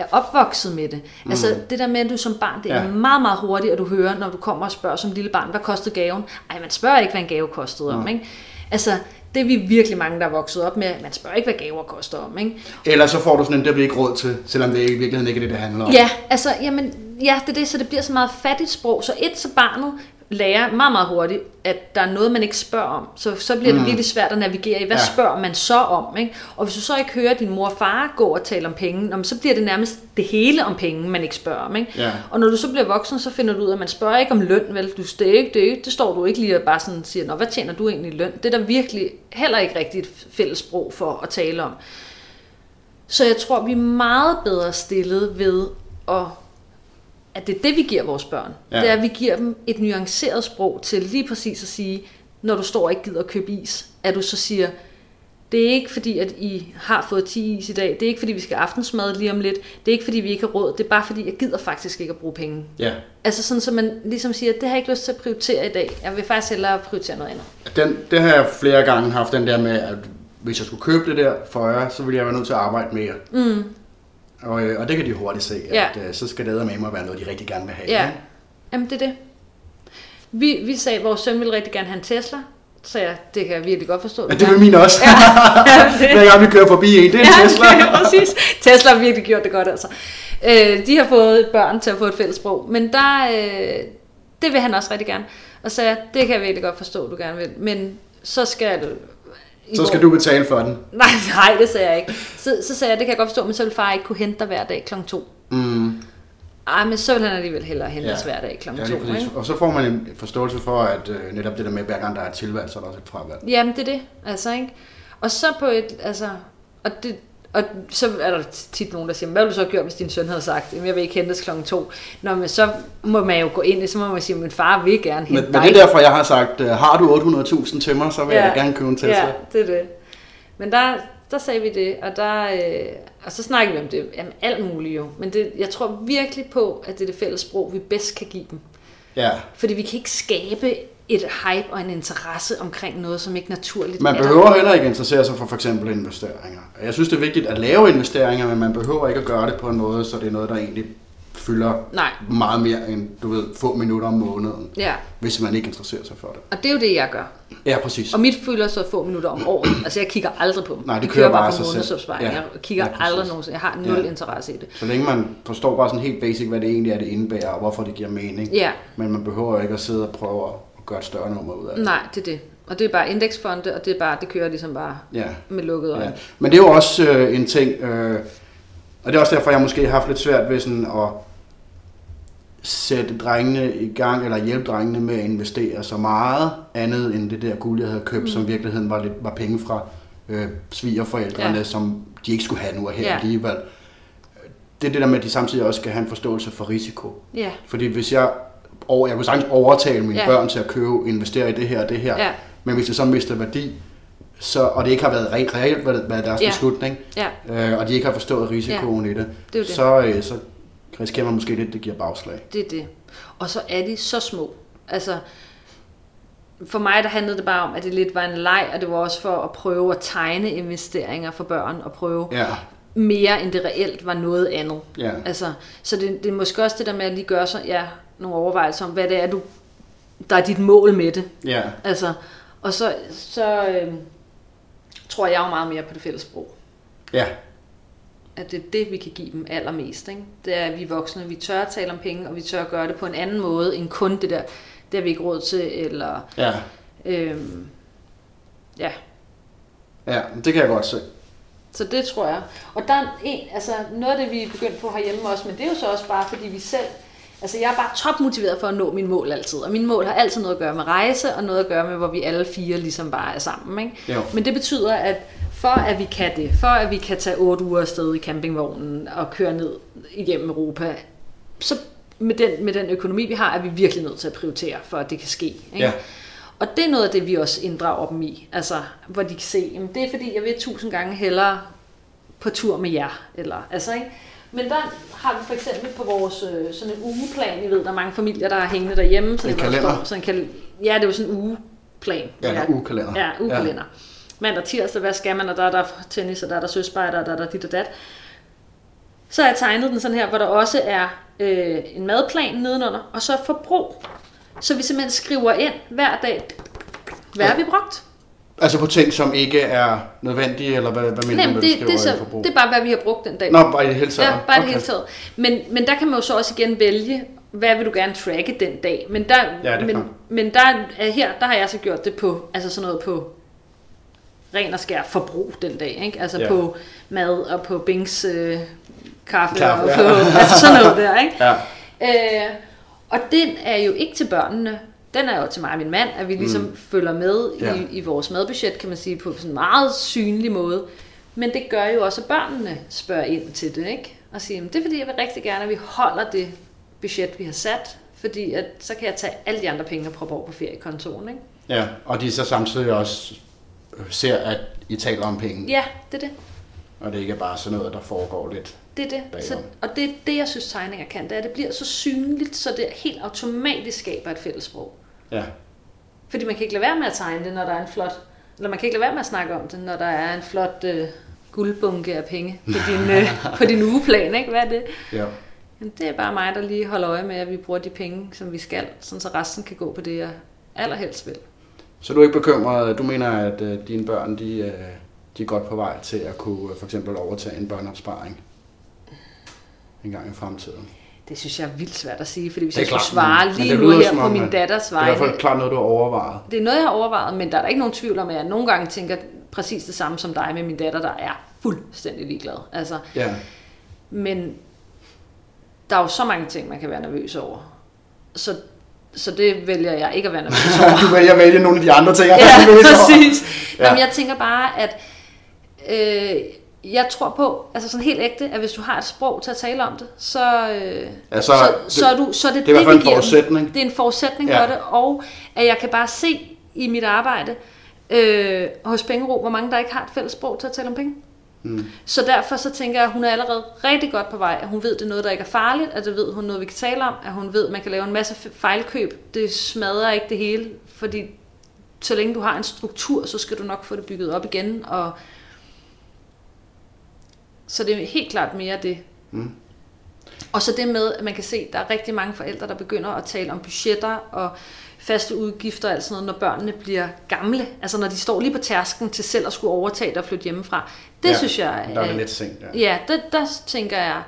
er opvokset med det. Mm. Altså det der med, at du som barn, det er Ja. meget, meget hurtigt, at du hører, når du kommer og spørger som lille barn, hvad kostede gaven? Ej, man spørger ikke, hvad en gave kostede om, ikke? Altså, det er vi virkelig mange, der er vokset op med. Man spørger ikke, hvad gaver koster om, ikke? Eller så får du sådan en, der bliver ikke råd til, selvom det i virkeligheden ikke er det, det handler om. Ja, altså, jamen, ja, det er det, så det bliver så meget fattigt sprog. Så et, så barnet lærer meget, meget hurtigt, at der er noget, man ikke spørger om. Så, så bliver det virkelig svært at navigere i, hvad Ja. spørger man så om? Ikke? Og hvis du så ikke hører din mor og far gå og tale om penge, så bliver det nærmest det hele om penge, man ikke spørger om. Ikke? Ja. Og når du så bliver voksen, så finder du ud af, at man spørger ikke om løn, vel? Du, det, er ikke, det, er ikke, det står du ikke lige og bare sådan siger, Nå, hvad tjener du egentlig i løn? Det er der virkelig heller ikke rigtigt et fælles sprog for at tale om. Så jeg tror, vi er meget bedre stillet ved at at det er det, vi giver vores børn. Ja. Det er, at vi giver dem et nuanceret sprog til lige præcis at sige, når du står og ikke gider at købe is, at du så siger, det er ikke fordi, at I har fået 10 is i dag, det er ikke fordi, vi skal aftensmad lige om lidt, det er ikke fordi, vi ikke har råd, det er bare fordi, jeg gider faktisk ikke at bruge penge. ja. Altså sådan, så man ligesom siger, det har jeg ikke lyst til at prioritere i dag, jeg vil faktisk hellere prioritere noget andet. Den, det har jeg flere gange haft den der med, at hvis jeg skulle købe det der for jer, så ville jeg være nødt til at arbejde mere. Mm. Og, øh, og det kan de hurtigt se, Ja. at øh, så skal det med mig være noget, de rigtig gerne vil have. Ja, ikke? jamen det er det. Vi, vi sagde, at vores søn ville rigtig gerne have en Tesla, så jeg, det kan jeg virkelig godt forstå. Ja, det vil min også. Ja, det- Hver gang vi kører forbi en, det er en Tesla. Ja, præcis. Tesla har virkelig gjort det godt, altså. Øh, de har fået børn til at få et fælles sprog, men der, øh, det vil han også rigtig gerne. Og så jeg, det kan jeg virkelig godt forstå, du gerne vil, men så skal Så skal du betale for den. Nej, nej, det sagde jeg ikke. Så, så sagde jeg, det kan jeg godt forstå, men så vil far ikke kunne hente dig hver dag kl. 2. Mm. Ej, men så vil han alligevel hellere hente Ja. os hver dag kl. Ja, 2. lige præcis. ikke? og så får man en forståelse for, at øh, netop det der med, at hver gang der er et tilvalg, så er der også et fravalg. Jamen, det er det. Altså, ikke? Og så på et, altså, og det, og så er der tit nogen, der siger, hvad ville du så gjort, hvis din søn havde sagt, jamen jeg vil ikke hentes klokken to. Nå, men så må man jo gå ind så må man sige, min far vil gerne hente Men, men dig. det er derfor, jeg har sagt, øh, har du 800.000 til mig, så vil ja. jeg gerne købe en Tesla. Ja, det er det. Men der, der sagde vi det, og, der, øh, og så snakkede vi om det, jamen alt muligt jo. Men det, jeg tror virkelig på, at det er det fælles sprog, vi bedst kan give dem. ja. Fordi vi kan ikke skabe et hype og en interesse omkring noget, som ikke naturligt Man er behøver der. heller ikke interessere sig for for eksempel investeringer. Jeg synes, det er vigtigt at lave investeringer, men man behøver ikke at gøre det på en måde, så det er noget, der egentlig fylder Nej, meget mere end, du ved, få minutter om måneden, ja. hvis man ikke interesserer sig for det. Og det er jo det, jeg gør. Ja, præcis. Og mit fylder så få minutter om året. Altså, jeg kigger aldrig på dem. Nej, det Jeg kører bare af på sig selv. Ja. Jeg kigger Ja, præcis. aldrig nogensinde. Jeg har nul Ja. interesse i det. Så længe man forstår bare sådan helt basic, hvad det egentlig er, det indebærer, og hvorfor det giver mening. Ja, Men man behøver ikke at sidde og prøve at gøre et større nummer ud af det. nej, det er det. Og det er bare indeksfonde, og det er bare, det kører ligesom bare Ja. med lukkede øjne. Ja. Men det er jo også øh, en ting, øh, og det er også derfor, jeg måske har haft lidt svært ved sådan at sætte drengene i gang, eller hjælpe drengene med at investere så meget andet end det der guld, jeg havde købt, mm. som i virkeligheden var, lidt, var penge fra øh, svigerforældrene, Ja. som de ikke skulle have nu og her ja. alligevel. Det er det der med, at de samtidig også skal have en forståelse for risiko. Ja, Fordi hvis jeg, over, jeg kunne sagtens overtale mine Ja. børn til at købe, investere i det her og det her, ja, men hvis det så mister værdi, så, og det ikke har været re- reelt været, været deres Ja. beslutning, ja, øh, og de ikke har forstået risikoen ja. i det, det det. så, øh, så risikerer man måske lidt, det giver bagslag. Det er det. Og så er de så små. Altså, for mig der handlede det bare om, at det lidt var en leg, og det var også for at prøve at tegne investeringer for børn, og prøve Ja, mere, end det reelt var noget andet. ja, Altså, så det, det er måske også det der med at lige gøre sig ja, nogle overvejelser om, hvad det er, du, der er dit mål med det. ja, Altså, og så, så øh, tror jeg jo meget mere på det fælles sprog. ja, At det er det, vi kan give dem allermest. Ikke? Det er, at vi er voksne, vi tør at tale om penge, og vi tør at gøre det på en anden måde, end kun det der, det har vi ikke råd til, eller ja, øhm, ja, ja, det kan jeg godt se. Så det tror jeg. Og der er en, altså noget af det, vi er begyndt på herhjemme også, men det er jo så også bare, fordi vi selv, altså jeg er bare topmotiveret for at nå mine mål altid. Og mine mål har altid noget at gøre med rejse, og noget at gøre med, hvor vi alle fire ligesom bare er sammen. Ikke? Jo. Men det betyder, at for at vi kan det, for at vi kan tage otte uger afsted i campingvognen og køre ned igennem Europa, så med den, med den økonomi, vi har, er vi virkelig nødt til at prioritere, for at det kan ske. Ikke? Ja. Og det er noget af det, vi også inddrager dem i. Altså, hvor de kan se, jamen, det er fordi, jeg vil tusind gange hellere på tur med jer. Eller, altså, ikke? Men der har vi for eksempel på vores øh, sådan en ugeplan, I ved, der er mange familier, der har hængende derhjemme. Så En kalender? Står, sådan en kal- ja, det er jo sådan en ugeplan. Ja, en ugekalender. Ja, ugekalender. Ja. Mandag, tirsdag, hvad skal man, og der er der tennis, og der er der søspejder, og der er der dit og dat. Så har jeg tegnet den sådan her, hvor der også er øh, en madplan nedenunder, og så forbrug. Så vi simpelthen skriver ind hver dag, hvad har vi brugt? Altså på ting, som ikke er nødvendige, eller hvad, hvad mener du, det, det, er så, det er bare, hvad vi har brugt den dag. Nå, bare i det hele taget? Ja, bare okay. det hele taget. Men, men der kan man jo så også igen vælge, hvad vil du gerne tracke den dag. Men der, Ja, men, men der er her, der har jeg så gjort det på, altså sådan noget på ren og skær forbrug den dag. Ikke? Altså Ja. på mad og på Bings øh, kaffe, Kaffe, og ja. på, altså sådan noget der. Ikke? Ja, Øh, og den er jo ikke til børnene. Den er jo til mig og min mand, at vi ligesom mm. følger med Ja. i, i vores madbudget, kan man sige, på sådan en meget synlig måde. Men det gør jo også, at børnene spørger ind til det, ikke? Og siger, "Men det er fordi, jeg vil rigtig gerne, at vi holder det budget, vi har sat, fordi at, så kan jeg tage alle de andre penge og proppe over på feriekontoen, ikke? ja, og de så samtidig også ser, at I taler om penge, Ja, det er det. og det ikke er bare sådan noget, der foregår lidt. Det er det. Bagom. Så, og det er det, jeg synes, tegninger kan. Det er, at det bliver så synligt, så det helt automatisk skaber et fællessprog. Ja, Fordi man kan ikke lade være med at tegne det, når der er en flot... Eller man kan ikke lade være med at snakke om det, når der er en flot øh, guldbunke af penge på din, øh, på din ugeplan, ikke? Hvad er det? ja. Men det er bare mig, der lige holder øje med, at vi bruger de penge, som vi skal, sådan så resten kan gå på det, jeg allerhelst vil. Så du er ikke bekymret, du mener, at øh, dine børn, de, øh, de er godt på vej til at kunne øh, for eksempel overtage en børneopsparing en gang i fremtiden? Det synes jeg er vildt svært at sige, fordi hvis jeg skulle klart, svare men- men lige nu her på min at datters Det er i hvert fald klart noget, du har overvejet. det er noget, jeg har overvejet, men der er der ikke nogen tvivl om, at jeg nogle gange tænker præcis det samme som dig med min datter, der er fuldstændig ligeglad. Altså, Ja, Men der er jo så mange ting, man kan være nervøs over. Så, så det vælger jeg ikke at være nervøs over. du vælger at vælge nogle af de andre ting, jeg ja, er nervøs over. præcis. Ja. Jamen, jeg tænker bare, at øh, jeg tror på, altså sådan helt ægte, at hvis du har et sprog til at tale om det, så, øh, Ja, så- så, det- så, er du, så er det det er vi en giver dem. forudsætning. Det er en forudsætning Ja. for det, og at jeg kan bare se i mit arbejde øh, hos Pengero, hvor mange der ikke har et fælles sprog til at tale om penge. Mm. Så derfor så tænker jeg, at hun er allerede rigtig godt på vej. At hun ved, det er noget, der ikke er farligt. At det ved hun noget, vi kan tale om. At hun ved, at man kan lave en masse fejlkøb. Det smadrer ikke det hele. Fordi så længe du har en struktur, så skal du nok få det bygget op igen. Og så det er helt klart mere det. Mm. Og så det med, at man kan se, at der er rigtig mange forældre, der begynder at tale om budgetter og faste udgifter og alt sådan noget, når børnene bliver gamle. Altså når de står lige på tærsken til selv at skulle overtage det og flytte hjemmefra. Det Ja, synes jeg... Der er det lidt sent, ja. Ja, der, der tænker jeg,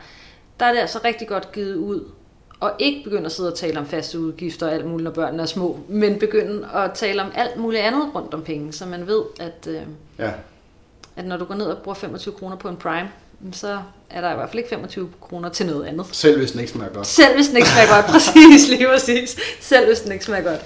der er det altså rigtig godt givet ud. Og ikke begynde at sidde og tale om faste udgifter og alt muligt, når børnene er små, men begynde at tale om alt muligt andet rundt om penge, så man ved, at, øh, ja. at når du går ned og bruger 25 kroner på en Prime, så er der i hvert fald ikke 25 kroner til noget andet. Selv hvis den ikke smager godt. Selv hvis den ikke smager godt, præcis, lige præcis. Selv hvis den ikke smager godt.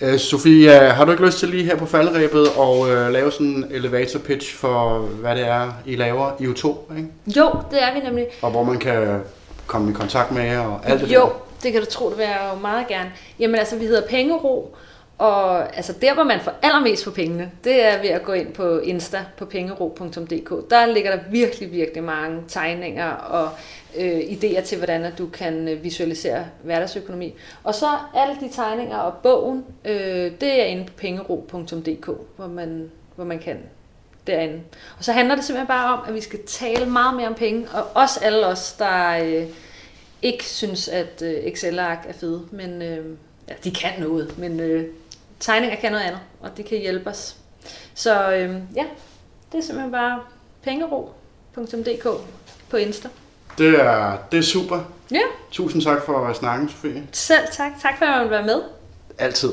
Øh, Sofie, har du ikke lyst til lige her på faldrebet og øh, lave sådan en elevator pitch for, hvad det er, I laver i U2, ikke? Jo, det er vi nemlig. Og hvor man kan komme i kontakt med jer og alt det Jo, der. det kan du tro, det vil jeg jo meget gerne. Jamen altså, vi hedder Pengero, og altså der, hvor man får allermest for pengene, det er ved at gå ind på Insta på pengero.dk. Der ligger der virkelig, virkelig mange tegninger og øh, idéer til, hvordan at du kan øh, visualisere hverdagsøkonomi. Og så alle de tegninger og bogen, øh, det er inde på pengero.dk, hvor man, hvor man kan derinde. Og så handler det simpelthen bare om, at vi skal tale meget mere om penge, og også alle os, der øh, ikke synes, at øh, Excel-ark er fede, men øh, ja, de kan noget, men øh, tegninger kan noget andet, og det kan hjælpe os. Så øh, ja, det er simpelthen bare pengero.dk på Insta. Det er, det er super. Ja, Tusind tak for snakken, Sofie. selv tak. Tak for at jeg måtte være med. Altid.